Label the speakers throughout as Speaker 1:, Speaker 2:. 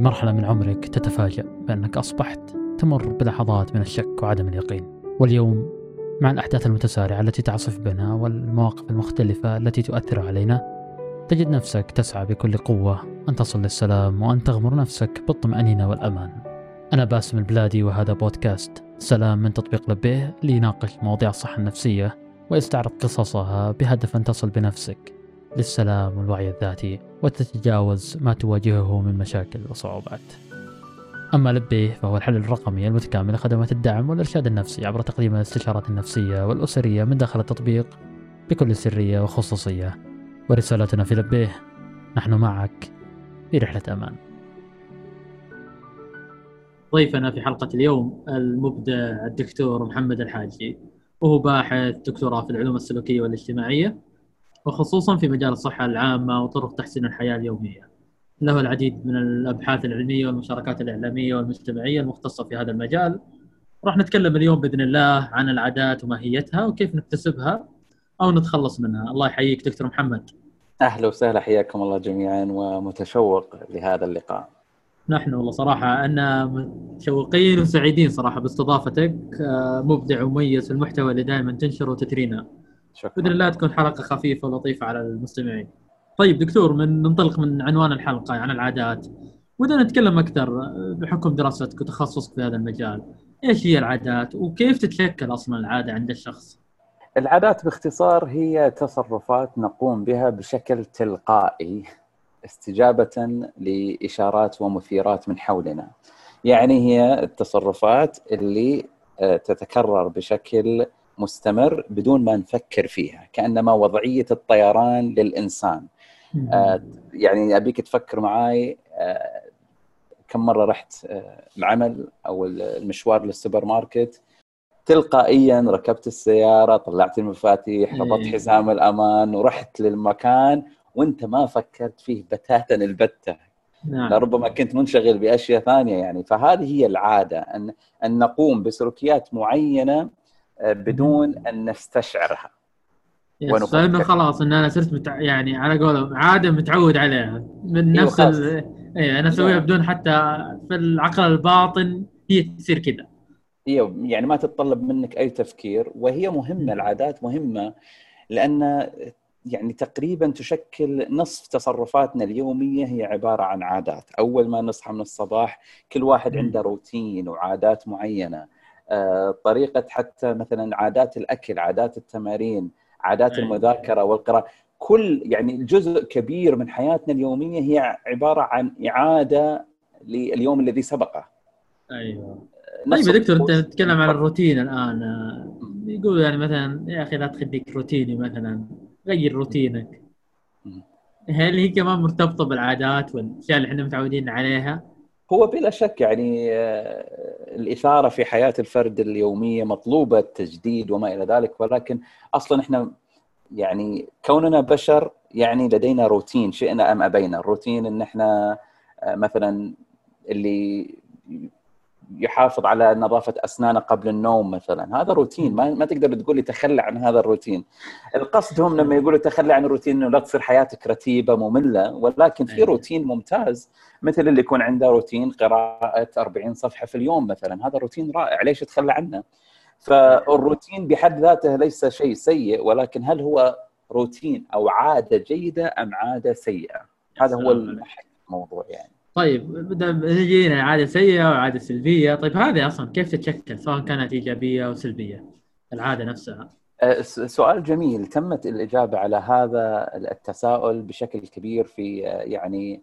Speaker 1: في مرحلة من عمرك تتفاجأ بأنك أصبحت تمر بلحظات من الشك وعدم اليقين. واليوم مع الأحداث المتسارعة التي تعصف بنا والمواقف المختلفة التي تؤثر علينا تجد نفسك تسعى بكل قوة أن تصل للسلام وأن تغمر نفسك بالطمأنينة والأمان. أنا باسم البلادي وهذا بودكاست سلام من تطبيق لبيه ليناقش مواضيع الصحة النفسية ويستعرض قصصها بهدف أن تصل بنفسك. للسلام والوعي الذاتي وتتجاوز ما تواجهه من مشاكل وصعوبات. أما لبيه فهو الحل الرقمي المتكامل لخدمات الدعم والإرشاد النفسي عبر تقديم الاستشارات النفسية والأسرية من داخل التطبيق بكل سرية وخصوصية. ورسالتنا في لبيه نحن معك في رحلة أمان.
Speaker 2: ضيفنا في حلقة اليوم المبدع الدكتور محمد الحاجي وهو باحث دكتوراه في العلوم السلوكية والاجتماعية. وخصوصا في مجال الصحة العامة وطرق تحسين الحياة اليومية له العديد من الأبحاث العلمية والمشاركات الإعلامية والمجتمعية المختصة في هذا المجال راح نتكلم اليوم بإذن الله عن العادات وماهيتها وكيف نكتسبها أو نتخلص منها الله يحييك دكتور محمد
Speaker 3: أهلا وسهلا حياكم الله جميعا ومتشوق لهذا اللقاء.
Speaker 2: نحن والله صراحة أنا متشوقين وسعيدين صراحة باستضافتك آه، مبدع ومميز في المحتوى اللي دائما تنشره وتثرينا.
Speaker 3: شكرا.
Speaker 2: بإذن الله تكون حلقة خفيفة ولطيفة على المستمعين. طيب دكتور من ننطلق من عنوان الحلقة عن العادات. ودنا نتكلم أكثر آه، بحكم دراستك وتخصصك في هذا المجال. إيش هي العادات وكيف تتشكل أصلا العادة عند الشخص؟
Speaker 3: العادات باختصار هي تصرفات نقوم بها بشكل تلقائي استجابة لإشارات ومثيرات من حولنا يعني هي التصرفات اللي آه، تتكرر بشكل مستمر بدون ما نفكر فيها كأنما وضعية الطيران للإنسان. آه، يعني أبيك تفكر معاي آه، كم مرة رحت العمل أو المشوار للسوبر ماركت تلقائيا ركبت السيارة طلعت المفاتيح ربطت. حزام الأمان ورحت للمكان وأنت ما فكرت فيه بتاتا البتة.
Speaker 2: نعم.
Speaker 3: لربما كنت منشغل بأشياء ثانية يعني. فهذه هي العادة ان أن نقوم بسلوكيات معينة آه، بدون أن نستشعرها.
Speaker 2: فانه خلاص إن أنا صرت متع... يعني على قولهم عادة متعود عليها من
Speaker 3: أيوة،
Speaker 2: نفس. ال... أيوه أنا
Speaker 3: أسويها.
Speaker 2: بدون حتى في العقل الباطن هي تصير كذا
Speaker 3: هي يعني ما تتطلب منك أي تفكير وهي مهمة العادات مهمة لأن يعني تقريبا تشكل نصف تصرفاتنا اليومية هي عبارة عن عادات، أول ما نصحى من الصباح كل واحد. عنده روتين وعادات معينة. آه، طريقة حتى مثلا عادات الأكل، عادات التمارين، عادات
Speaker 2: أيوة.
Speaker 3: المذاكرة والقراءة، كل يعني جزء كبير من حياتنا اليومية هي عبارة عن إعادة لليوم الذي سبقه.
Speaker 2: أيوه
Speaker 3: نفس
Speaker 2: طيب يا دكتور
Speaker 3: أنت.
Speaker 2: تتكلم عن الروتين الآن آه، يقول يعني مثلا يا أخي لا تخليك روتيني مثلا غير روتينك. هل هي كمان مرتبطة بالعادات والأشياء اللي إحنا متعودين عليها؟
Speaker 3: هو بلا شك يعني آه، الإثارة في حياة الفرد اليومية مطلوبة التجديد وما إلى ذلك ولكن أصلا إحنا يعني كوننا بشر يعني لدينا روتين شئنا أم أبينا. الروتين إن إحنا آه، مثلا اللي يحافظ على نظافة أسنانه قبل النوم مثلا. هذا روتين. ما, ما تقدر تقول لي تخلى عن هذا الروتين. القصد هم لما يقولوا تخلى عن الروتين إنه لا تصير حياتك رتيبة مملة ولكن في
Speaker 2: أيوة.
Speaker 3: روتين ممتاز. مثل اللي يكون عنده روتين قراءة 40 صفحة في اليوم مثلا. هذا روتين رائع. ليش تتخلى عنه؟ فالروتين بحد ذاته ليس شيء سيء ولكن هل هو روتين أو عادة جيدة أم عادة سيئة؟ هذا هو. الموضوع يعني.
Speaker 2: طيب بدا يجينا عادة سيئة وعادة سلبية، طيب هذه أصلا كيف تتشكل سواء كانت إيجابية أو سلبية؟ العادة نفسها.
Speaker 3: أه، سؤال جميل تمت الإجابة على هذا التساؤل بشكل كبير في أه، يعني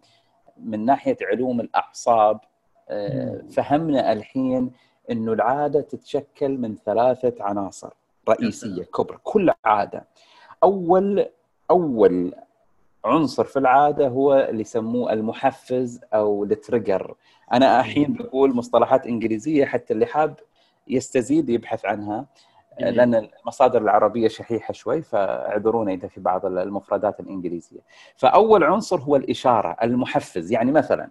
Speaker 3: من ناحية علوم الأعصاب أه، فهمنا الحين أنه العادة تتشكل من ثلاثة عناصر رئيسية كبرى كل عادة أول أول عنصر في العادة هو اللي يسموه المحفز أو التريجر أنا الحين بقول مصطلحات إنجليزية حتى اللي حاب يستزيد يبحث عنها. لأن المصادر العربية شحيحة شوي فاعذرونا إذا في بعض المفردات الإنجليزية. فأول عنصر هو الإشارة المحفز يعني مثلا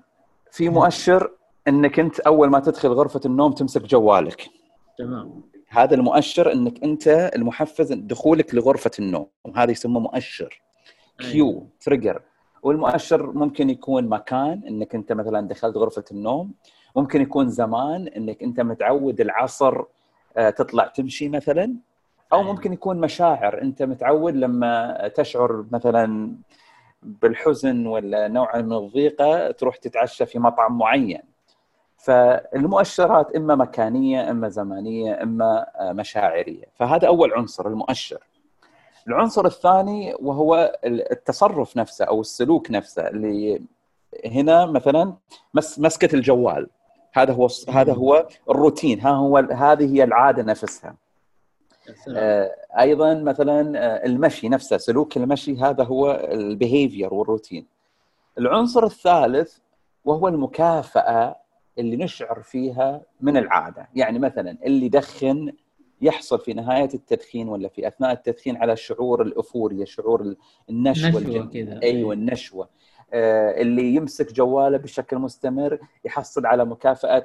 Speaker 3: في مؤشر إنك أنت أول ما تدخل غرفة النوم تمسك جوالك.
Speaker 2: تمام
Speaker 3: هذا المؤشر إنك أنت المحفز دخولك لغرفة النوم هذا يسمى مؤشر. cue trigger. والمؤشر ممكن يكون مكان إنك أنت مثلا دخلت غرفة النوم ممكن يكون زمان إنك أنت متعود العصر آه، تطلع تمشي مثلا أو ممكن يكون مشاعر. أنت متعود لما تشعر مثلا بالحزن ولا نوعا من الضيقة تروح تتعشى في مطعم معين. فالمؤشرات إما مكانية إما زمانية إما آه، مشاعرية. فهذا أول عنصر المؤشر. العنصر الثاني وهو التصرف نفسه أو السلوك نفسه اللي هنا مثلا مس مسكة الجوال. هذا هو هذا هو الروتين. ها هو هذه هي العادة نفسها. آه أيضا مثلا آه، المشي نفسه سلوك المشي هذا هو البيهيفير والروتين. العنصر الثالث وهو المكافأة اللي نشعر فيها من العادة. يعني مثلا اللي يدخن يحصل في نهاية التدخين ولا في أثناء التدخين على شعور ال euphoria شعور
Speaker 2: النشوة كذا.
Speaker 3: أيوه النشوة. آه اللي يمسك جواله بشكل مستمر يحصل على مكافأة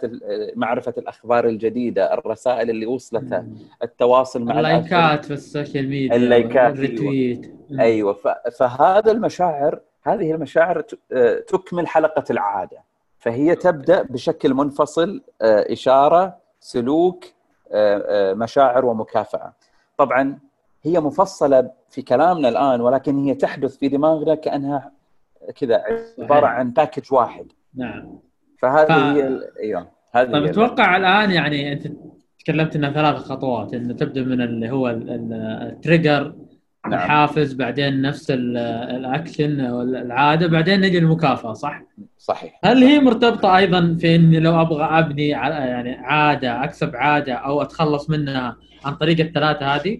Speaker 3: معرفة الأخبار الجديدة الرسائل اللي وصلته التواصل مع
Speaker 2: اللايكات في ال social media
Speaker 3: اللايكات
Speaker 2: ال
Speaker 3: retweet أيوه. فهذا المشاعر هذه المشاعر آه، تكمل حلقة العادة. فهي تبدأ بشكل منفصل آه، إشارة سلوك آه، آه، مشاعر ومكافأة. طبعا هي مفصلة في كلامنا الآن ولكن هي تحدث في دماغنا كأنها كذا عبارة عن package واحد.
Speaker 2: نعم.
Speaker 3: فهذه ف... هي أيوه
Speaker 2: هذه طيب أتوقع الآن يعني أنت تكلمت إنها ثلاث خطوات انه تبدأ من اللي هو ال trigger نعم. الحافز بعدين نفس الأكشن أو العاده بعدين نجي المكافأة صح؟
Speaker 3: صحيح
Speaker 2: هل هي مرتبطة أيضا في إني لو أبغى أبني يعني عادة أكسب عادة أو أتخلص منها عن طريق الثلاثة هذه؟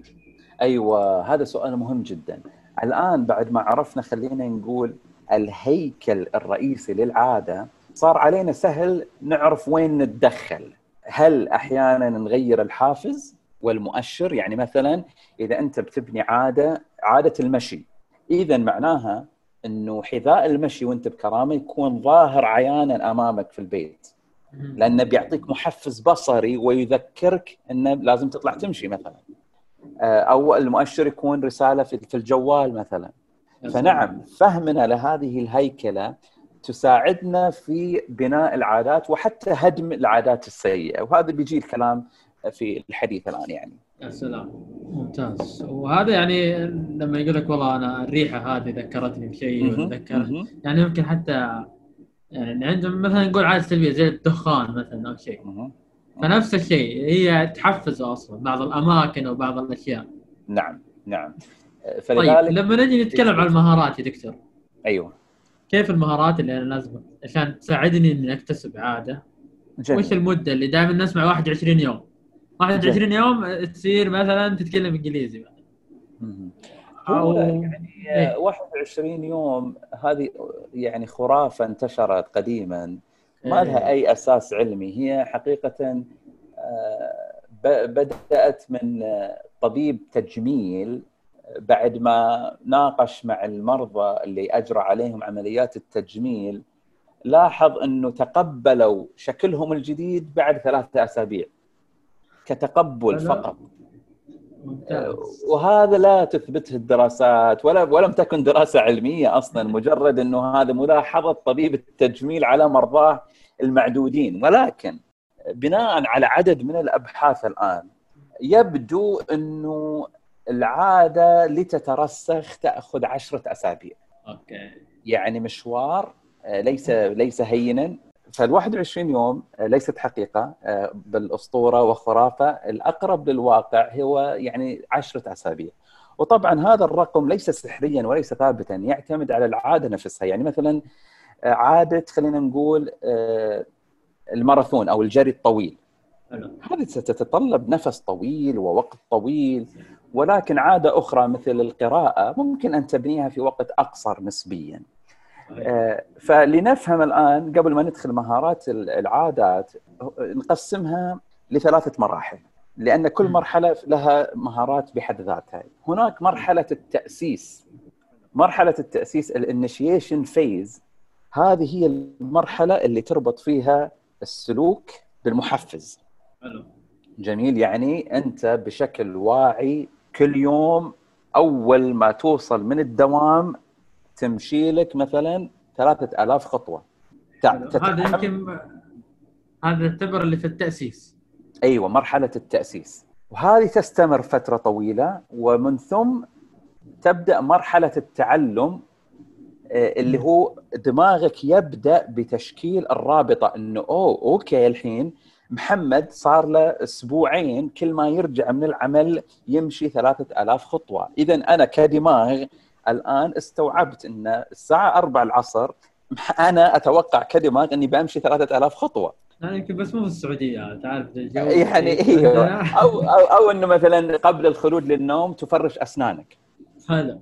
Speaker 3: أيوه هذا سؤال مهم جدا. الآن بعد ما عرفنا خلينا نقول الهيكل الرئيسي للعادة صار علينا سهل نعرف وين نتدخل. هل أحيانا نغير الحافز والمؤشر يعني مثلا إذا أنت بتبني عادة عادة المشي اذا معناها إنه حذاء المشي وأنت بكرامة يكون ظاهر عيانا أمامك في البيت. لأنه بيعطيك محفز بصري ويذكرك إنه لازم تطلع تمشي مثلا. آه، أو المؤشر يكون رسالة في الجوال مثلا. فنعم فهمنا لهذه الهيكلة تساعدنا في بناء العادات وحتى هدم العادات السيئة. وهذا بيجي الكلام في الحديث الآن يعني.
Speaker 2: يا سلام. ممتاز. وهذا يعني لما يقول لك والله أنا الريحة هذه ذكرتني بشيء وذكر يعني يمكن حتى يعني عندهم مثلا نقول عادة سلبيه زي الدخان مثلا أو شيء. فنفس الشيء. هي تحفزه أصلا بعض الأماكن وبعض الأشياء.
Speaker 3: نعم نعم.
Speaker 2: فلذلك طيب لما نجي نتكلم عن المهارات يا دكتور.
Speaker 3: أيوه.
Speaker 2: كيف المهارات اللي أنا لازم عشان تساعدني إني أكتسب عادة؟ جميل. وش المدة اللي دائما نسمع 21 يوم؟ 21 يوم تصير مثلا تتكلم إنجليزي مثلا
Speaker 3: أو يعني 21 يوم هذه يعني خرافه انتشرت قديما. ما لها إيه. أي أساس علمي. هي حقيقه آه، بدأت من طبيب تجميل بعد ما ناقش مع المرضى اللي أجرى عليهم عمليات التجميل لاحظ إنه تقبلوا شكلهم الجديد بعد ثلاثة أسابيع. كتقبل فقط ممتاز. وهذا لا تثبته الدراسات ولا ولم تكن دراسة علمية أصلا مجرد أنه هذا ملاحظة طبيب التجميل على مرضاه المعدودين ولكن بناء على عدد من الأبحاث الآن يبدو أنه العادة لتترسخ تأخذ عشرة أسابيع.
Speaker 2: okay.
Speaker 3: يعني مشوار آه، ليس ليس هينا فال 21 يوم آه، ليست حقيقة آه، بالأسطورة وخرافه الأقرب للواقع هو يعني 10 أسابيع. وطبعا هذا الرقم ليس سحريا وليس ثابتا يعتمد على العادة نفسها. يعني مثلا آه، عادة خلينا نقول الماراثون أو الجري الطويل. هذه ستتطلب نفس طويل ووقت طويل ولكن عادة أخرى مثل القراءة ممكن أن تبنيها في وقت أقصر نسبيا. فلنفهم الآن قبل ما ندخل مهارات العادات نقسمها لثلاثة مراحل لأن كل مرحلة لها مهارات بحد ذاتها. هناك مرحلة التأسيس مرحلة التأسيس ال initiation phase هذه هي المرحلة اللي تربط فيها السلوك بالمحفز. جميل. يعني أنت بشكل واعي كل يوم أول ما توصل من الدوام تمشي لك مثلا 3000 خطوة.
Speaker 2: هذا يمكن هذا يعتبر اللي في التأسيس.
Speaker 3: أيوه مرحلة التأسيس. وهذه تستمر فترة طويلة ومن ثم تبدأ مرحلة التعلم آه، اللي هو دماغك يبدأ بتشكيل الرابطة إنه أوه أوكي الحين محمد صار له أسبوعين كل ما يرجع من العمل يمشي ثلاثة ألاف خطوة. إذا أنا كدماغ الآن استوعبت أن الساعة 4 العصر أنا أتوقع كدماغ أني بمشي ثلاثة ألاف خطوة.
Speaker 2: يعني يمكن بس مو في السعودية تعرف
Speaker 3: يعني أيوه أو أو أو إنه مثلا قبل الخلود للنوم تفرش أسنانك.
Speaker 2: هذا.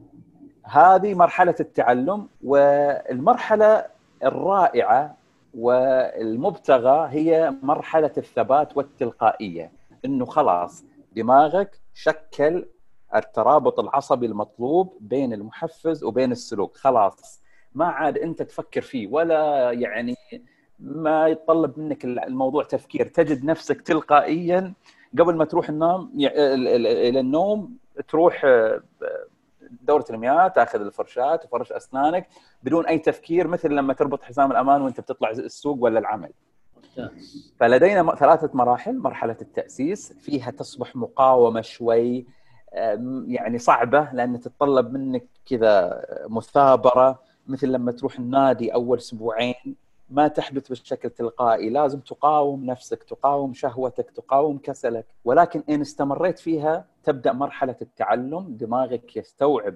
Speaker 3: هذه مرحلة التعلم والمرحلة الرائعة والمبتغى هي مرحلة الثبات والتلقائية. إنه خلاص دماغك شكل الترابط العصبي المطلوب بين المحفز وبين السلوك. خلاص ما عاد انت تفكر فيه ولا يعني ما يتطلب منك الموضوع تفكير. تجد نفسك تلقائيا قبل ما تروح النوم إلى النوم تروح آه، دورة المياه تأخذ الفرشاة تفرش أسنانك بدون أي تفكير مثل لما تربط حزام الأمان وأنت بتطلع السوق ولا العمل. فلدينا ثلاثة مراحل، مرحلة التأسيس فيها تصبح مقاومة شوي يعني صعبة لأن تتطلب منك كذا مثابرة مثل لما تروح النادي أول أسبوعين ما تحدث بشكل تلقائي لازم تقاوم نفسك تقاوم شهوتك تقاوم كسلك ولكن إن استمريت فيها تبدأ مرحلة التعلم دماغك يستوعب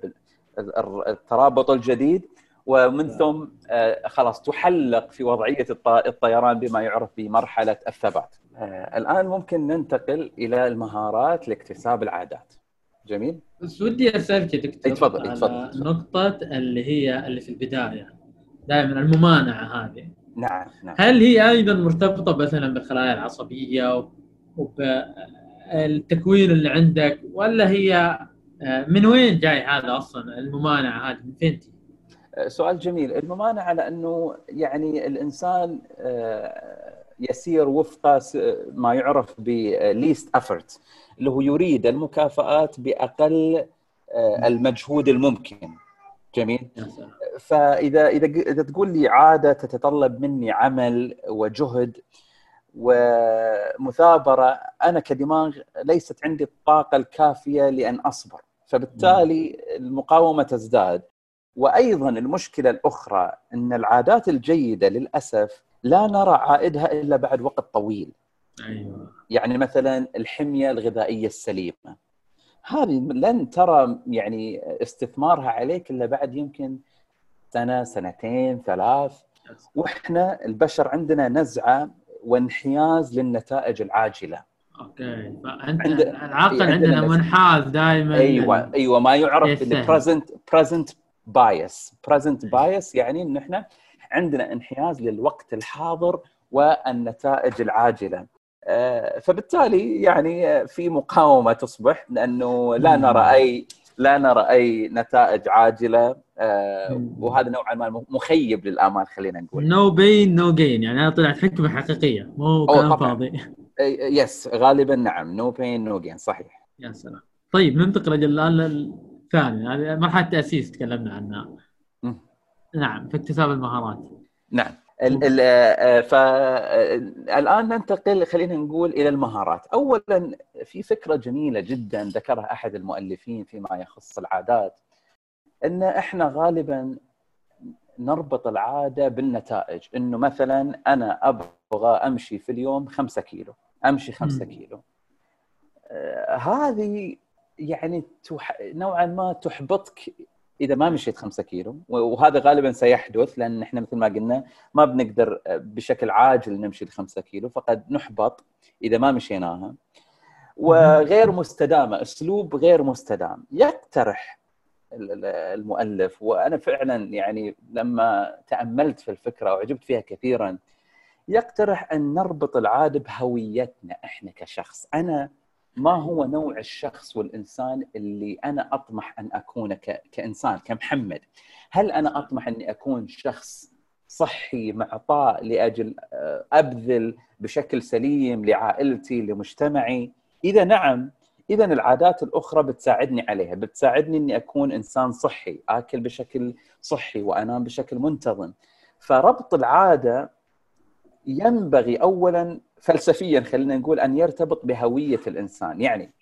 Speaker 3: الترابط الجديد ومن نعم. ثم آه، خلاص تحلق في وضعية الطيران بما يعرف بمرحلة الثبات. آه، الآن ممكن ننتقل إلى المهارات لاكتساب العادات. جميل؟
Speaker 2: بس ودي أسألك يا دكتور
Speaker 3: تفضل تفضل
Speaker 2: نقطة اللي هي اللي في البداية. دائما الممانعة هذه.
Speaker 3: نعم نعم.
Speaker 2: هل هي أيضا مرتبطة مثلا بالخلايا العصبية وبالتكوين اللي عندك ولا هي آه، من وين جاي هذا أصلا الممانعة هذه؟ من فين تجي؟
Speaker 3: سؤال جميل. الممانعة لأنه يعني الإنسان آه، يسير وفق ما يعرف ب least effort اللي هو يريد المكافآت بأقل المجهود الممكن. جميل؟ فإذا إذا إذا تقول لي عادة تتطلب مني عمل وجهد ومثابرة أنا كدماغ ليست عندي الطاقة الكافية لأن أصبر. فبالتالي المقاومة تزداد. وأيضا المشكلة الأخرى إن العادات الجيدة للأسف لا نرى عائدها إلا بعد وقت طويل.
Speaker 2: أيوه.
Speaker 3: يعني مثلا الحمية الغذائية السليمة. هذه لن ترى يعني استثمارها عليك إلا بعد يمكن سنة سنتين ثلاث. وإحنا البشر عندنا نزعة وانحياز للنتائج العاجلة.
Speaker 2: أوكي. فأنت عند... العقل عندنا, عندنا منحاز دائما
Speaker 3: أيوه أيوه ما يعرف بال present present bias present bias يعني إن إحنا عندنا انحياز للوقت الحاضر والنتائج العاجلة. آه، فبالتالي يعني في مقاومة تصبح لأنه لا نرى أي لا نرى أي نتائج عاجلة. آه، وهذا نوعا ما مخيب للامال خلينا نقول.
Speaker 2: no pain no gain يعني هذا طلعت حكمة حقيقية مو كلام فاضي.
Speaker 3: yes غالبا نعم. no pain no gain صحيح.
Speaker 2: يا سلام. طيب ننتقل الآن للثاني هذه مرحلة التاسيس تكلمنا عنها. نعم في اكتساب المهارات.
Speaker 3: نعم. آه، فالان ننتقل خلينا نقول إلى المهارات. اولا في فكرة جميلة جدا ذكرها أحد المؤلفين فيما يخص العادات إن إحنا غالبا نربط العادة بالنتائج. إنه مثلا أنا أبغى أمشي في اليوم خمسة كيلو أمشي خمسة كيلو. آه هذه يعني نوعا ما تحبطك إذا ما مشيت 5 كيلو وهذا غالبا سيحدث لأن إحنا مثل ما قلنا ما بنقدر بشكل عاجل نمشي ال 5 كيلو فقد نحبط إذا ما مشيناها. وغير مستدامه أسلوب غير مستدام. يقترح المؤلف وأنا فعلا يعني لما تأملت في الفكرة وعجبت فيها كثيرا يقترح أن نربط العادة بهويتنا إحنا كشخص. أنا ما هو نوع الشخص والإنسان اللي أنا أطمح أن أكون كإنسان كمحمد؟ هل أنا أطمح أني أكون شخص صحي معطاء لأجل آه، أبذل بشكل سليم لعائلتي لمجتمعي؟ إذا نعم إذا العادات الأخرى بتساعدني عليها بتساعدني أني أكون إنسان صحي آكل بشكل صحي وأنام بشكل منتظم. فربط العادة ينبغي اولا فلسفيا خلينا نقول أن يرتبط بهوية الإنسان. يعني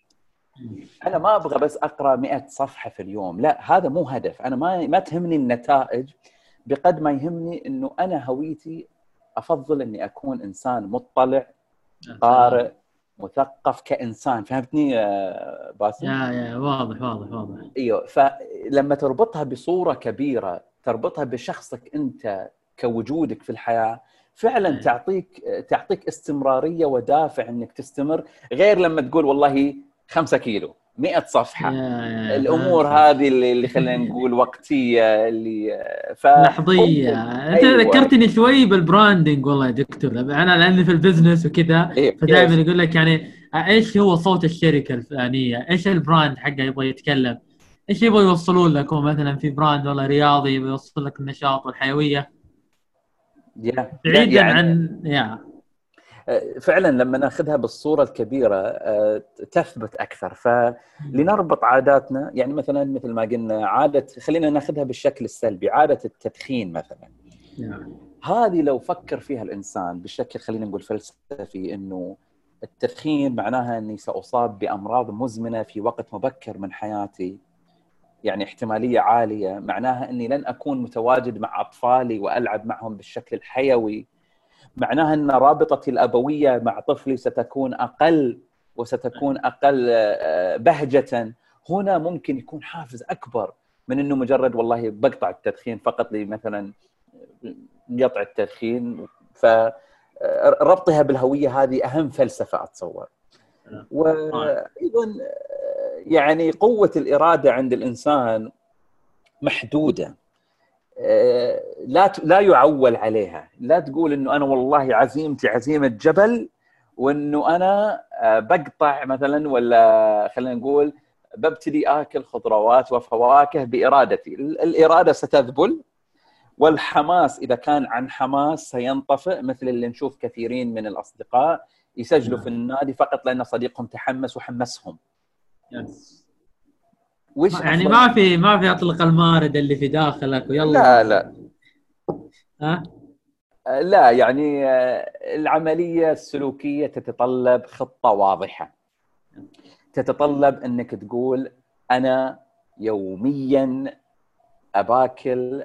Speaker 3: أنا ما أبغى بس أقرأ 100 صفحة في اليوم. لا هذا مو هدف. أنا ما ما تهمني النتائج. بقد ما يهمني إنه أنا هويتي أفضل إني أكون إنسان مطلع قارئ مثقف كإنسان. فهمتني باسم؟
Speaker 2: يا يا واضح واضح واضح.
Speaker 3: أيوه. فلما تربطها بصورة كبيرة تربطها بشخصك أنت كوجودك في الحياة فعلا. تعطيك تعطيك استمرارية ودافع إنك تستمر غير لما تقول والله 5 كيلو 100 صفحة
Speaker 2: الأمور.
Speaker 3: هذه اللي, اللي خلينا نقول وقتية اللي ف
Speaker 2: لحظية أنت
Speaker 3: أيوة.
Speaker 2: ذكرتني شوي بال branding والله يا دكتور أنا لاني في ال business وكذا
Speaker 3: إيه،
Speaker 2: فدائما
Speaker 3: كيف؟
Speaker 2: يقول لك يعني إيش هو صوت الشركة الفلانية؟ إيش ال brand حقه يبغى يتكلم؟ إيش يبغى يوصلون لك؟ هو مثلا في brand والله رياضي يبغى يوصل لك النشاط
Speaker 3: والحيوية
Speaker 2: بعيدا
Speaker 3: يعني
Speaker 2: عن يا.
Speaker 3: فعلا لما ناخذها بالصورة الكبيرة آه، تثبت أكثر. فلنربط عاداتنا يعني مثلا مثل ما قلنا عادة خلينا ناخذها بالشكل السلبي عادة التدخين مثلا.
Speaker 2: يا.
Speaker 3: هذه لو فكر فيها الإنسان بشكل خلينا نقول فلسفي إنه التدخين معناها إني سأصاب بأمراض مزمنة في وقت مبكر من حياتي. يعني احتمالية عالية معناها إني لن أكون متواجد مع أطفالي وألعب معهم بالشكل الحيوي. معناها إن رابطتي الأبوية مع طفلي ستكون أقل وستكون أقل آه، بهجة. هنا ممكن يكون حافز أكبر من إنه مجرد والله بقطع التدخين فقط لي مثلا قطع التدخين. فربطها بالهوية هذه أهم فلسفة أتصور. وأيضا يعني قوة الإرادة عند الإنسان محدودة. آه، لا لا يعول عليها. لا تقول إنه أنا والله عزيمتي عزيمة جبل وإنه أنا آه، بقطع مثلا ولا خلينا نقول ببتدي آكل خضروات وفواكه بإرادتي. ال- الإرادة ستذبل والحماس إذا كان عن حماس سينطفئ مثل اللي نشوف كثيرين من الأصدقاء يسجلوا في النادي فقط لأن صديقهم تحمس وحمسهم. وش
Speaker 2: يعني
Speaker 3: أفضل-
Speaker 2: ما في ما في أطلق المارد اللي في داخلك ويلا.
Speaker 3: لا لا.
Speaker 2: ها؟
Speaker 3: لا يعني آه، العملية السلوكية تتطلب خطة واضحة. تتطلب أنك تقول أنا يوميا أباكل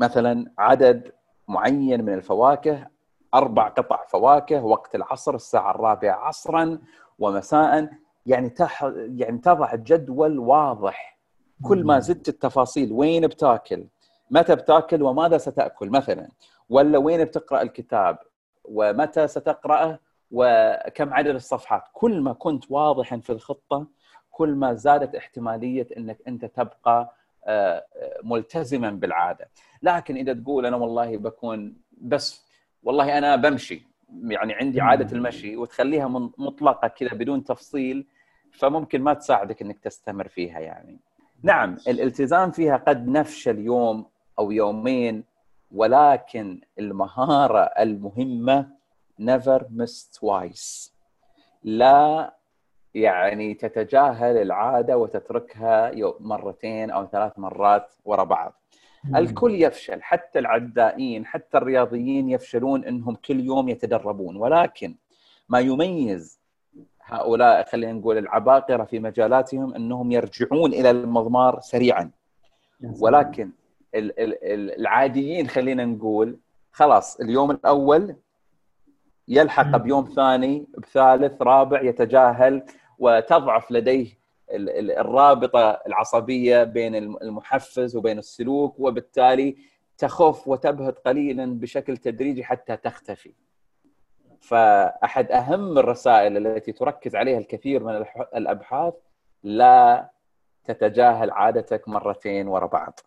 Speaker 3: مثلا عدد معين من الفواكه أربع قطع فواكه وقت العصر الساعة الرابعة عصرا ومساء يعني تح يعني تضع جدول واضح. كل ما زدت التفاصيل وين بتاكل؟ متى بتاكل؟ وماذا ستأكل؟ مثلا ولا وين بتقرأ الكتاب؟ ومتى ستقرأه؟ وكم عدد الصفحات؟ كل ما كنت واضحا في الخطة كل ما زادت احتمالية إنك أنت تبقى آه، ملتزما بالعادة. لكن إذا تقول أنا والله بكون بس والله أنا بمشي. يعني عندي عادة المشي وتخليها مطلقة كذا بدون تفصيل فممكن ما تساعدك إنك تستمر فيها يعني. نعم. الالتزام فيها قد نفشل يوم أو يومين ولكن المهارة المهمة never miss twice. لا يعني تتجاهل العادة وتتركها مرتين أو ثلاث مرات ورا بعض. الكل يفشل حتى العدائين حتى الرياضيين يفشلون إنهم كل يوم يتدربون. ولكن ما يميز هؤلاء خلينا نقول العباقرة في مجالاتهم أنهم يرجعون إلى المضمار سريعا. ولكن ال- ال- ال- العاديين خلينا نقول خلاص اليوم الأول يلحق بيوم ثاني بثالث رابع يتجاهل وتضعف لديه ال- ال- الرابطة العصبية بين الم- المحفز وبين السلوك وبالتالي تخف وتبهت قليلا بشكل تدريجي حتى تختفي. فأحد أهم الرسائل التي تركز عليها الكثير من الأبحاث لا تتجاهل عادتك مرتين ورا بعض.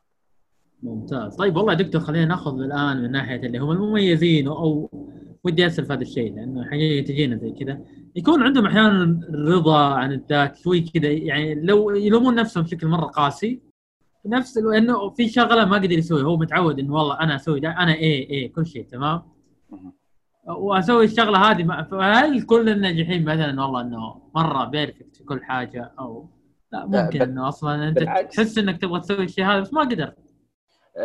Speaker 2: ممتاز. طيب والله دكتور خلينا ناخذ الآن من ناحية اللي هم المميزين أو ودي أسأل في هذا الشيء لأنه حقيقه تجينا زي كذا. يكون عندهم أحيانا رضا عن الذات شوي كذا يعني لو يلومون نفسهم بشكل مرة قاسي نفس انه في شغلة ما قدر يسويها هو متعود إنه والله أنا أسوي ده أنا إيه إيه كل شيء تمام؟ واسوي الشغلة هذه هل كل الناجحين مثلا والله إنه مرة بيرفكت في كل حاجة أو لا ممكن إنه أصلا أنت. تحس إنك تبغى تسوي الشيء هذا بس ما قدرت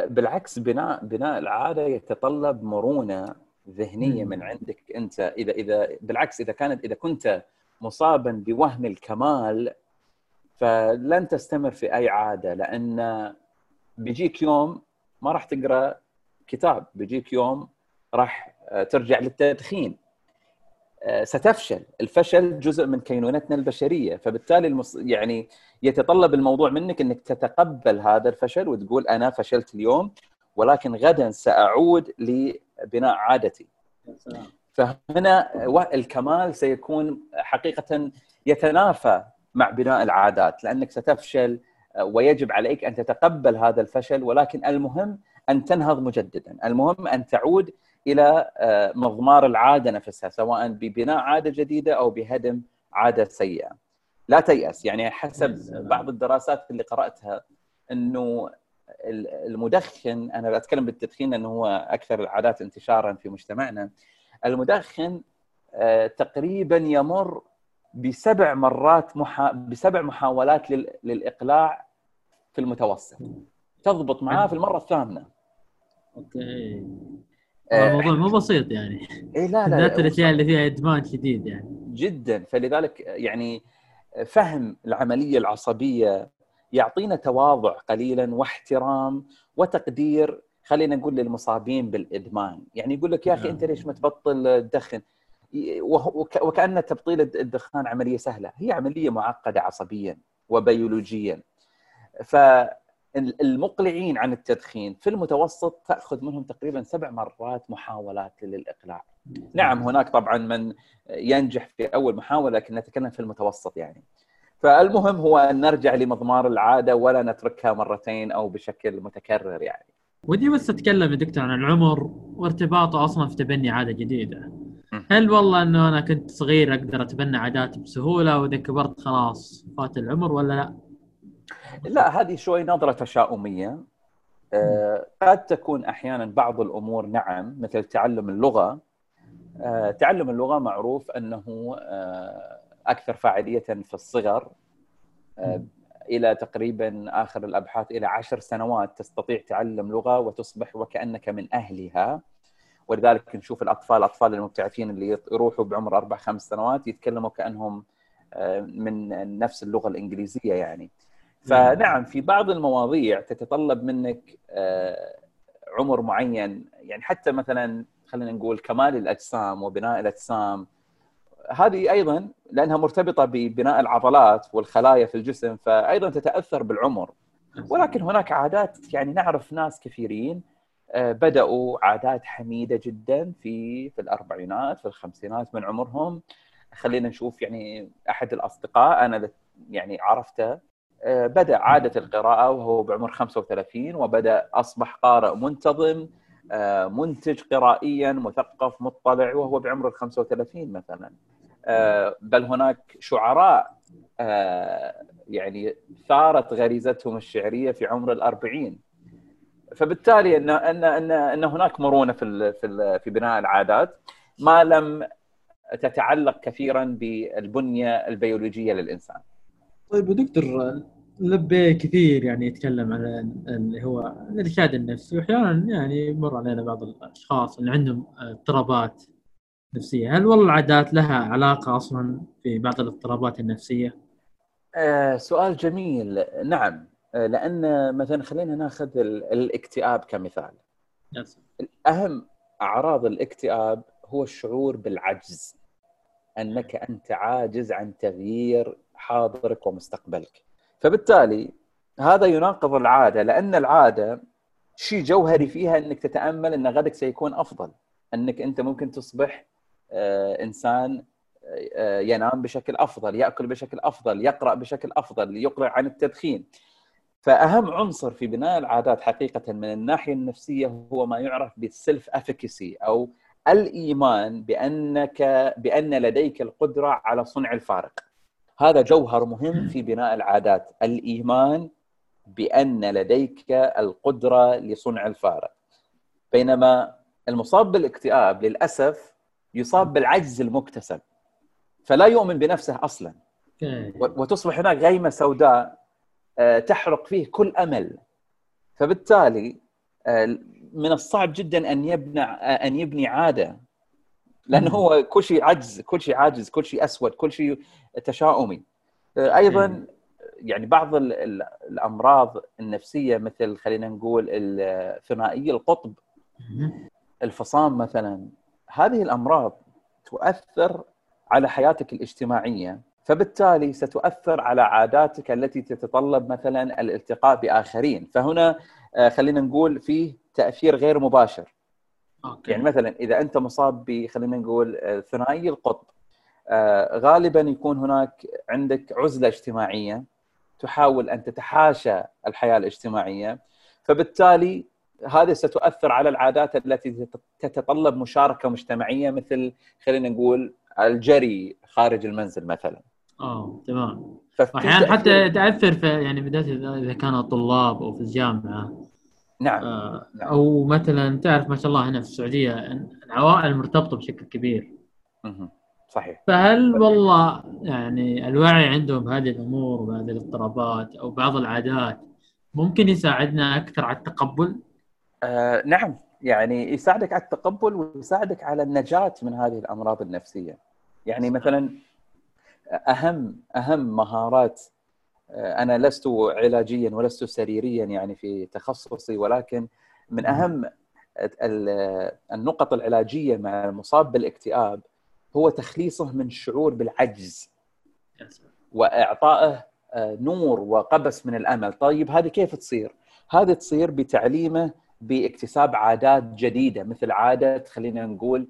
Speaker 3: بالعكس بناء بناء العادة يتطلب مرونة ذهنية من عندك أنت. اذا اذا بالعكس إذا كانت إذا كنت مصابا بوهم الكمال فلن تستمر في أي عادة لأن بيجيك يوم ما راح تقرأ كتاب. بيجيك يوم راح ترجع للتدخين. آه، ستفشل. الفشل جزء من كينونتنا البشرية. فبالتالي المص... يعني يتطلب الموضوع منك إنك تتقبل هذا الفشل وتقول أنا فشلت اليوم ولكن غدا سأعود لبناء عادتي. فهنا الكمال سيكون حقيقة يتنافى مع بناء العادات لأنك ستفشل آه، ويجب عليك أن تتقبل هذا الفشل ولكن المهم أن تنهض مجددا، المهم أن تعود إلى آه، مضمار العادة نفسها سواء ببناء عادة جديدة أو بهدم عادة سيئة. لا تيأس يعني حسب بعض الدراسات اللي قرأتها إنه المدخن أنا بتكلم بالتدخين لأنه هو أكثر العادات انتشارا في مجتمعنا. المدخن آه، تقريبا يمر بسبع مرات محا... بسبع محاولات لل... للإقلاع في المتوسط. تضبط معاه في المرة
Speaker 2: الثامنة. أوكي. الموضوع مو بسيط يعني.
Speaker 3: اي لا لا
Speaker 2: بالذات الأشياء اللي فيها إدمان شديد يعني.
Speaker 3: جدا. فلذلك يعني فهم العملية العصبية يعطينا تواضع قليلا واحترام وتقدير خلينا نقول للمصابين بالإدمان. يعني يقول لك يا أخي أنت ليش ما تبطل تدخن وكأن تبطيل الدخان عملية سهلة. هي عملية معقدة عصبيا وبيولوجيا. ف المقلعين عن التدخين في المتوسط تأخذ منهم تقريبا سبع مرات محاولات للإقلاع. نعم هناك طبعا من ينجح في أول محاولة لكن نتكلم في المتوسط يعني. فالمهم هو أن نرجع لمضمار العادة ولا نتركها مرتين أو بشكل متكرر يعني.
Speaker 2: ودي بس أتكلم يا دكتور عن العمر وارتباطه أصلا في تبني عادة جديدة. هل والله إنه أنا كنت صغير أقدر أتبنى عادات بسهولة وإذا كبرت خلاص فات العمر ولا لا؟
Speaker 3: لا هذه شوي نظرة تشاؤمية. آه، قد تكون أحيانا بعض الأمور نعم مثل تعلم اللغة. آه، تعلم اللغة معروف أنه آه، أكثر فاعلية في الصغر. إلى تقريبا آخر الأبحاث إلى عشر سنوات تستطيع تعلم لغة وتصبح وكأنك من أهلها. ولذلك نشوف الأطفال الاطفال المبتعثين اللي يروحوا بعمر أربع خمس سنوات يتكلموا كأنهم من نفس اللغة الإنجليزية يعني. فنعم في بعض المواضيع تتطلب منك آه، عمر معين. يعني حتى مثلا خلينا نقول كمال الأجسام وبناء الأجسام. هذه أيضا لأنها مرتبطة ببناء العضلات والخلايا في الجسم فايضا تتأثر بالعمر. ولكن هناك عادات يعني نعرف ناس كثيرين آه، بدأوا عادات حميدة جدا في في الأربعينات في الخمسينات من عمرهم. خلينا نشوف يعني أحد الأصدقاء أنا يعني عرفته آه، بدأ عادة القراءة وهو بعمر 35 وبدأ أصبح قارئ منتظم آه، منتج قرائيا مثقف مطلع وهو بعمر ال 35 مثلا. آه، بل هناك شعراء يعني ثارت غريزتهم الشعرية في عمر الأربعين. فبالتالي ان ان ان أن هناك مرونة في في في بناء العادات. ما لم تتعلق كثيرا بالبنية البيولوجية للإنسان.
Speaker 2: طيب دكتور لبي كثير يعني يتكلم عن اللي هو الارشاد النفسي واحيانا يعني يمر علينا بعض الأشخاص اللي عندهم اضطرابات نفسية، هل والله العادات لها علاقة أصلا في بعض الاضطرابات النفسية؟
Speaker 3: آه سؤال جميل نعم آه لأن مثلا خلينا ناخذ الاكتئاب كمثال. يس. اهم أعراض الاكتئاب هو الشعور بالعجز أنك أنت عاجز عن تغيير حاضرك ومستقبلك. فبالتالي هذا يناقض العادة لأن العادة شيء جوهري فيها إنك تتأمل إن غدك سيكون أفضل إنك أنت ممكن تصبح آه، إنسان آه، ينام بشكل أفضل يأكل بشكل أفضل يقرأ بشكل أفضل يقلع عن التدخين. فأهم عنصر في بناء العادات حقيقة من الناحية النفسية هو ما يعرف بالسلف افيكسي أو الإيمان بأنك بأن لديك القدرة على صنع الفارق. هذا جوهر مهم في بناء العادات. الإيمان بأن لديك القدرة لصنع الفارق. بينما المصاب بالاكتئاب للأسف يصاب بالعجز المكتسب فلا يؤمن بنفسه أصلا. وتصبح هناك غيمة سوداء آه، تحرق فيه كل أمل. فبالتالي آه، من الصعب جدا أن يبنى أن يبني عادة لأنه هو كل شيء عجز كل شيء عاجز كل شيء أسود كل شيء تشاؤمي. أيضا يعني بعض الأمراض النفسية مثل خلينا نقول ثنائي القطب الفصام مثلا هذه الأمراض تؤثر على حياتك الاجتماعية فبالتالي ستؤثر على عاداتك التي تتطلب مثلا الالتقاء بآخرين. فهنا آه، خلينا نقول فيه تأثير غير مباشر. أوكي. يعني مثلا إذا أنت مصاب ب خلينا نقول آه، ثنائي القطب آه، غالبا يكون هناك عندك عزلة اجتماعية تحاول أن تتحاشى الحياة الاجتماعية فبالتالي هذه ستؤثر على العادات التي تتطلب مشاركة مجتمعية مثل خلينا نقول الجري خارج المنزل مثلا.
Speaker 2: آه تمام. أحيانا حتى تأثر في يعني بدايه إذا كانوا طلاب أو في الجامعة.
Speaker 3: نعم. آه
Speaker 2: نعم. أو مثلا تعرف ما شاء الله هنا في السعودية العوائل مرتبطة بشكل كبير.
Speaker 3: صحيح
Speaker 2: فهل والله يعني الوعي عندهم بهذه الأمور وبهذه الاضطرابات أو بعض العادات ممكن يساعدنا أكثر على التقبل؟
Speaker 3: آه نعم يعني يساعدك على التقبل ويساعدك على النجاة من هذه الأمراض النفسية. يعني مثلا أهم أهم مهارات أنا لست علاجيا ولست سريريا يعني في تخصصي ولكن من أهم النقط العلاجية مع المصاب بالاكتئاب هو تخليصه من الشعور بالعجز وإعطائه آه، نور وقبس من الأمل. طيب هذه كيف تصير؟ هذه تصير بتعليمه باكتساب عادات جديدة مثل عادة خلينا نقول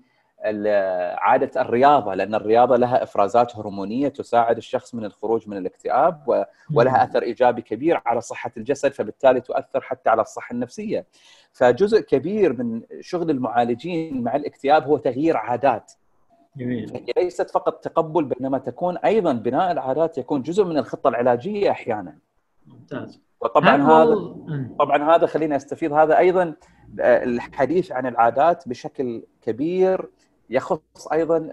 Speaker 3: عادة الرياضة لأن الرياضة لها إفرازات هرمونية تساعد الشخص من الخروج من الاكتئاب ولها أثر إيجابي كبير على صحة الجسد فبالتالي تؤثر حتى على الصحة النفسية. فجزء كبير من شغل المعالجين مع الاكتئاب هو تغيير عادات. جميل. هي ليست فقط تقبل بينما تكون أيضا بناء العادات يكون جزء من الخطة العلاجية أحيانا. ممتاز. وطبعا هذا طبعا هذا خليني استفيض هذا أيضا آه، الحديث عن العادات بشكل كبير يخص أيضا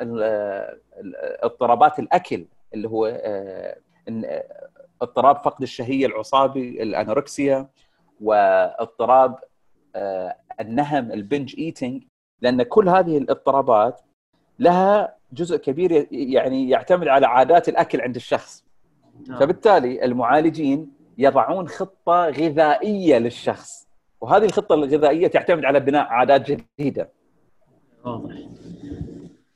Speaker 3: اضطرابات الأكل اللي هو آه، آه، اضطراب فقد الشهية العصابي الأنوركسيا واضطراب النهم البنج ايتينج لأن كل هذه الاضطرابات لها جزء كبير يعني يعتمد على عادات الأكل عند الشخص نعم. فبالتالي المعالجين يضعون خطة غذائية للشخص وهذه الخطة الغذائية تعتمد على بناء عادات جديدة
Speaker 2: واضح.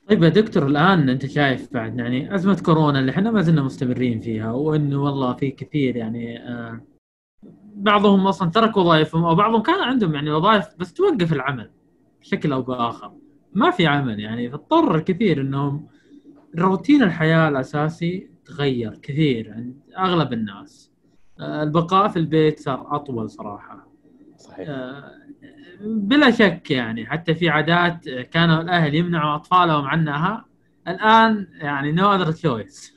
Speaker 2: طيب يا دكتور الآن أنت شايف بعد يعني أزمة كورونا اللي إحنا ما زلنا مستمرين فيها وإنه والله في كثير يعني آه بعضهم أصلا ترك وظائفهم أو بعضهم كان عندهم يعني وظائف بس توقف العمل بشكل أو بآخر. ما في عمل يعني فاضطر الكثير إنهم روتين الحياة الأساسي تغير كثير عند أغلب الناس. آه، البقاء في البيت صار أطول صراحة. صحيح. آه، بلا شك يعني حتى في عادات كانوا الأهل يمنعوا أطفالهم عنها الآن يعني no other choice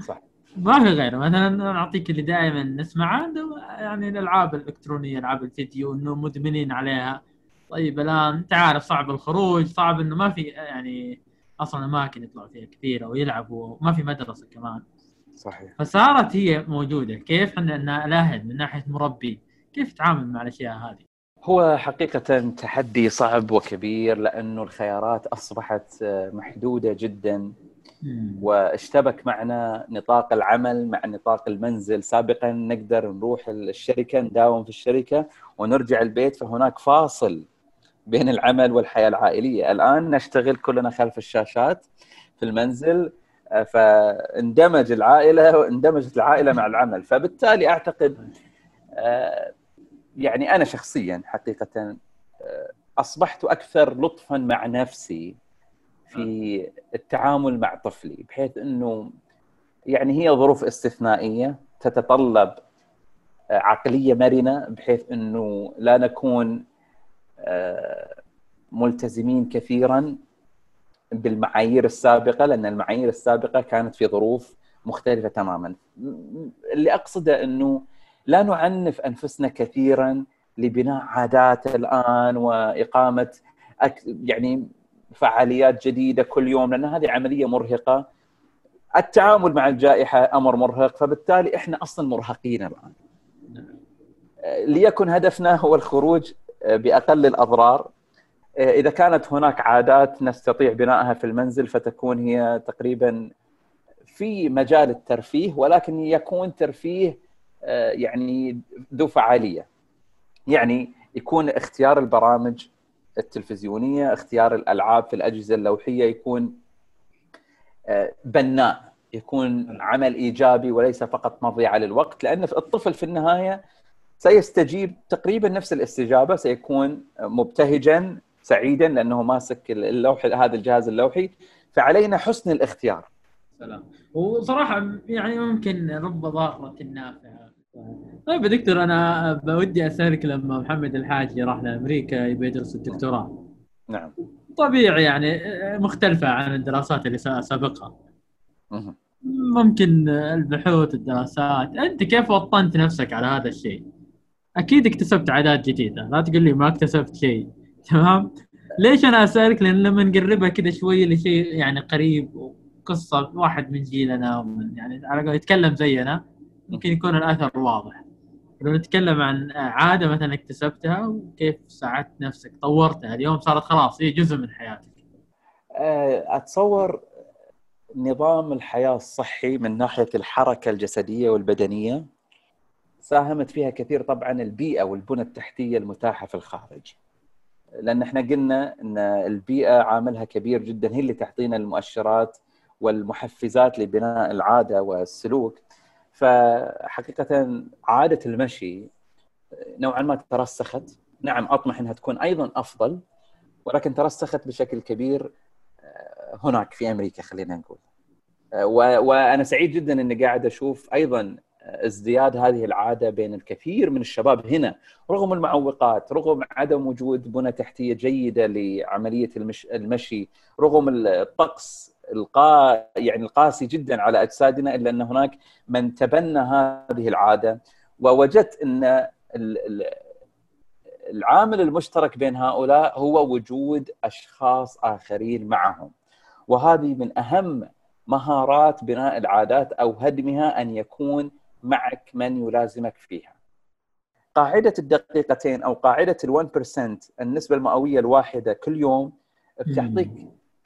Speaker 2: صح. ما في غيره. مثلا نعطيك اللي دائما نسمعه يعني الألعاب الإلكترونية ألعاب الفيديو إنه مدمنين عليها. طيب الآن أنت عارف صعب الخروج صعب إنه ما في يعني أصلا اماكن يطلعوا فيها كثيره ويلعبوا ما في مدرسة كمان.
Speaker 3: صحيح.
Speaker 2: فصارت هي موجودة. كيف؟ إحنا الأهل من ناحية مربي كيف تتعامل مع الأشياء هذه؟
Speaker 3: هو حقيقة تحدي صعب وكبير لأنه الخيارات أصبحت محدودة جدا. واشتبك معنا نطاق العمل مع نطاق المنزل. سابقا نقدر نروح الشركة نداوم في الشركة ونرجع البيت فهناك فاصل بين العمل والحياة العائلية. الآن نشتغل كلنا خلف الشاشات في المنزل فاندمج العائلة واندمجت العائلة مع العمل. فبالتالي أعتقد آه، يعني أنا شخصيا حقيقه آه، أصبحت أكثر لطفا مع نفسي في التعامل مع طفلي بحيث إنه يعني هي ظروف استثنائية تتطلب آه، عقلية مرنة بحيث إنه لا نكون آه، ملتزمين كثيرا بالمعايير السابقة لأن المعايير السابقة كانت في ظروف مختلفة تماما. اللي أقصده إنه لا نعنف أنفسنا كثيرا لبناء عادات الآن وإقامة. يعني فعاليات جديدة كل يوم لأن هذه عملية مرهقة التعامل مع الجائحة أمر مرهق فبالتالي إحنا أصلا مرهقين الآن ليكن هدفنا هو الخروج بأقل الأضرار إذا كانت هناك عادات نستطيع بنائها في المنزل فتكون هي تقريبا في مجال الترفيه ولكن يكون ترفيه يعني ذو فعالية يعني يكون اختيار البرامج التلفزيونية اختيار الألعاب في الأجهزة اللوحية يكون بناء يكون عمل إيجابي وليس فقط مضيعة للوقت لأن الطفل في النهاية سيستجيب تقريبا نفس الاستجابة سيكون مبتهجا سعيدا لأنه ماسك اللوح هذا الجهاز اللوحي فعلينا حسن الاختيار.
Speaker 2: سلام وصراحة يعني ممكن رب ضاره نافعة. طيب يا دكتور أنا بودي أسألك لما محمد الحاجي راح لأمريكا يبي يدرس الدكتوراه.
Speaker 3: نعم.
Speaker 2: طبيعي يعني مختلفة عن الدراسات اللي سابقها. ممكن البحوث الدراسات أنت كيف وطنت نفسك على هذا الشيء؟ أكيد اكتسبت عادات جديدة لا تقول لي ما اكتسبت شيء تمام ليش أنا أسألك لأن لما نقربها كذا شوية لشيء يعني قريب وقصة واحد من جيلنا ومن يعني على قول يتكلم زينا ممكن يكون الأثر واضح لو نتكلم عن عادة مثلا اكتسبتها وكيف ساعدت نفسك طورتها اليوم صارت خلاص هي جزء من حياتك
Speaker 3: أتصور نظام الحياة الصحي من ناحية الحركة الجسدية والبدنية ساهمت فيها كثير طبعا البيئة والبنى التحتية المتاحة في الخارج. لأن إحنا قلنا إن البيئة عاملها كبير جدا هي اللي تعطينا المؤشرات والمحفزات لبناء العادة والسلوك. فحقيقة عادة المشي نوعا ما ترسخت، نعم أطمح إنها تكون أيضا أفضل ولكن ترسخت بشكل كبير هناك في أمريكا خلينا نقول. وأنا سعيد جدا إني قاعد أشوف أيضا ازدياد هذه العادة بين الكثير من الشباب هنا رغم المعوقات رغم عدم وجود بنى تحتية جيدة لعملية المش... المشي رغم الطقس القا يعني القاسي جدا على أجسادنا إلا أن هناك من تبنى هذه العادة ووجدت أن العامل المشترك بين هؤلاء هو وجود أشخاص آخرين معهم وهذه من أهم مهارات بناء العادات أو هدمها أن يكون معك من يلازمك فيها. قاعدة الدقيقتين أو قاعدة ال1% النسبة المئوية الواحدة كل يوم بتعطيك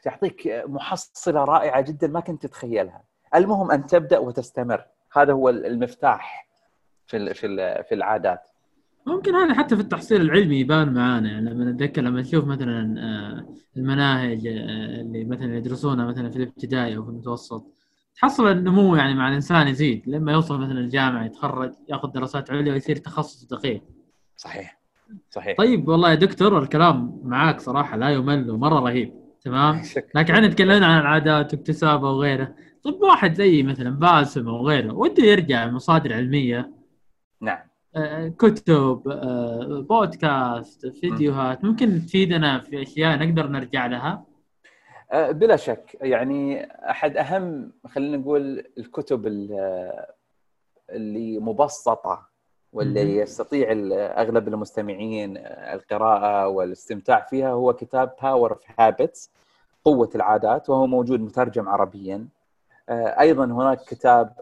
Speaker 3: بتعطيك محصلة رائعة جدا ما كنت تتخيلها. المهم أن تبدأ وتستمر، هذا هو المفتاح في في في العادات.
Speaker 2: ممكن هذا حتى في التحصيل العلمي يبان معانا يعني لما نتذكر لما نشوف مثلا المناهج اللي مثلا يدرسونها مثلا في الابتدائي أو في المتوسط تحصل النمو يعني مع الإنسان يزيد لما يوصل مثلا الجامعة يتخرج ياخذ دراسات عليا ويصير تخصص دقيق.
Speaker 3: صحيح صحيح
Speaker 2: طيب والله يا دكتور الكلام معاك صراحة لا يمل ومرة رهيب تمام؟ لكن إحنا تكلمنا عن العادات واكتسابها وغيره. طيب واحد زي مثلا باسم أو غيره وده يرجع مصادر علميه
Speaker 3: نعم.
Speaker 2: كتب بودكاست فيديوهات ممكن تفيدنا في أشياء نقدر نرجع لها؟
Speaker 3: بلا شك. يعني أحد أهم خلينا نقول الكتب اللي مبسطة واللي يستطيع أغلب المستمعين القراءة والاستمتاع فيها هو كتاب Power of Habits قوة العادات وهو موجود مترجم عربيا. أيضا هناك كتاب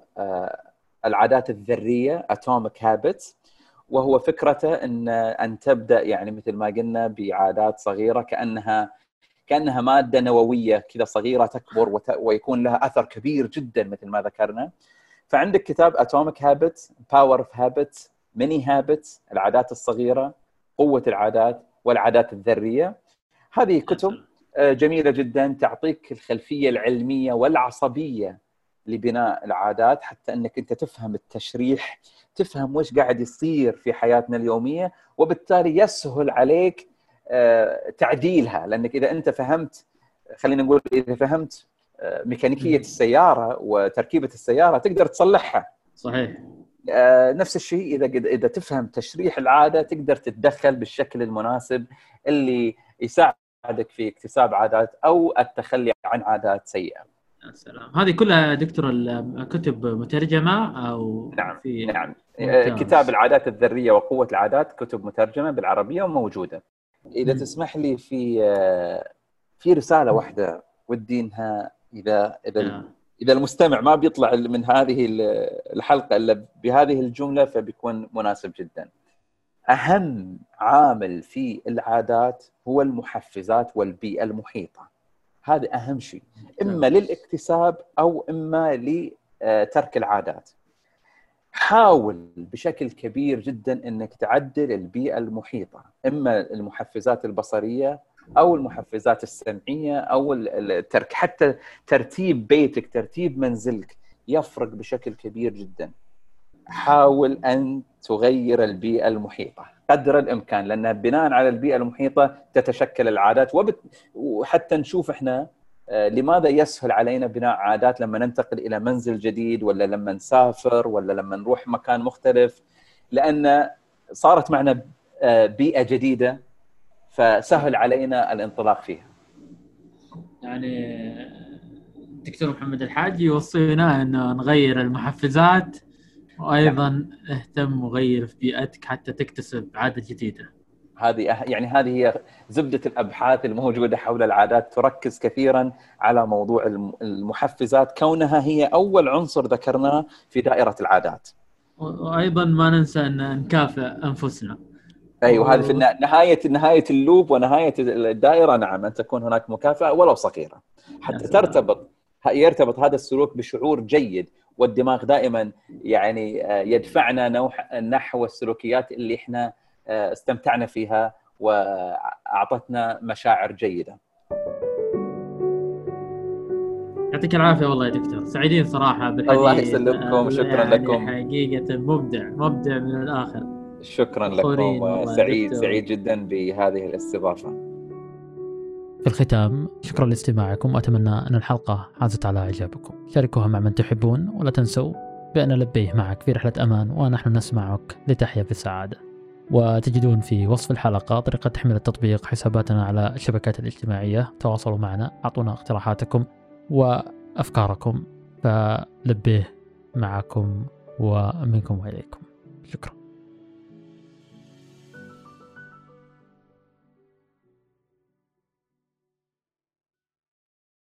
Speaker 3: العادات الذرية Atomic Habits وهو فكرته إن أن تبدأ يعني مثل ما قلنا بعادات صغيرة كأنها كأنها مادة نووية كذا صغيرة تكبر وت... ويكون لها أثر كبير جدا مثل ما ذكرنا. فعندك كتاب Atomic Habit Power of Habit Mini Habit العادات الصغيرة قوة العادات والعادات الذرية. هذه كتب جميلة جدا تعطيك الخلفية العلمية والعصبية لبناء العادات حتى أنك أنت تفهم التشريح تفهم وش قاعد يصير في حياتنا اليومية وبالتالي يسهل عليك تعديلها. لأنك إذا أنت فهمت خلينا نقول إذا فهمت ميكانيكية السيارة وتركيبة السيارة تقدر تصلحها.
Speaker 2: صحيح.
Speaker 3: نفس الشيء إذا إذا تفهم تشريح العادة تقدر تتدخل بالشكل المناسب اللي يساعدك في اكتساب عادات أو التخلي عن عادات سيئة.
Speaker 2: سلام هذه كلها دكتور الكتب مترجمة أو
Speaker 3: نعم في نعم ممتاز. كتاب العادات الذرية وقوة العادات كتب مترجمة بالعربية وموجودة. إذا تسمح لي في في رسالة واحدة ودي انها إذا اذا إذا المستمع ما بيطلع من هذه الحلقة إلا بهذه الجملة فبيكون مناسب جدا. أهم عامل في العادات هو المحفزات والبيئة المحيطة. هذا أهم شيء، إما للاكتساب أو إما لترك العادات. حاول بشكل كبير جدا إنك تعدل البيئة المحيطة، إما المحفزات البصرية أو المحفزات السمعية أو الترك حتى ترتيب بيتك ترتيب منزلك يفرق بشكل كبير جدا. حاول أن تغير البيئة المحيطة قدر الإمكان لأن بناء على البيئة المحيطة تتشكل العادات وبت... وحتى نشوف إحنا آه، لماذا يسهل علينا بناء عادات لما ننتقل إلى منزل جديد ولا لما نسافر ولا لما نروح مكان مختلف؟ لأن صارت معنا آه، بيئة جديدة فسهل علينا الانطلاق فيها
Speaker 2: يعني الدكتور محمد الحاج يوصينا انه نغير المحفزات وأيضا اهتم وغير في بيئتك حتى تكتسب عادة جديدة.
Speaker 3: هذه يعني هذه هي زبدة الأبحاث الموجودة حول العادات تركز كثيرا على موضوع المحفزات كونها هي أول عنصر ذكرناه في دائرة العادات.
Speaker 2: وأيضا ما ننسى إن نكافئ أنفسنا.
Speaker 3: أيوه هذه في نهاية نهاية اللوب ونهاية الدائرة. نعم أن تكون هناك مكافأة ولو صغيرة. حتى ترتبط يرتبط هذا السلوك بشعور جيد والدماغ دائما يعني آه، يدفعنا نحو السلوكيات اللي إحنا آه، استمتعنا فيها وأعطتنا مشاعر جيدة.
Speaker 2: يعطيك العافية والله يا دكتور. سعيدين صراحة
Speaker 3: بالحديث. الله يسلمكم وشكرا يعني لكم.
Speaker 2: حقيقة مبدع مبدع من الآخر.
Speaker 3: شكرا لكم سعيد سعيد جدا بهذه الاستضافة.
Speaker 1: في الختام شكرا لاستماعكم. واتمنى أن الحلقة حازت على إعجابكم. شاركوها مع من تحبون ولا تنسوا بأن لبيه معك في رحلة أمان ونحن نسمعك لتحيا بسعاده وتجدون في وصف الحلقة طريقة تحميل التطبيق حساباتنا على الشبكات الاجتماعية. تواصلوا معنا أعطونا اقتراحاتكم وأفكاركم. فلبيه معكم ومنكم وإليكم. شكرا.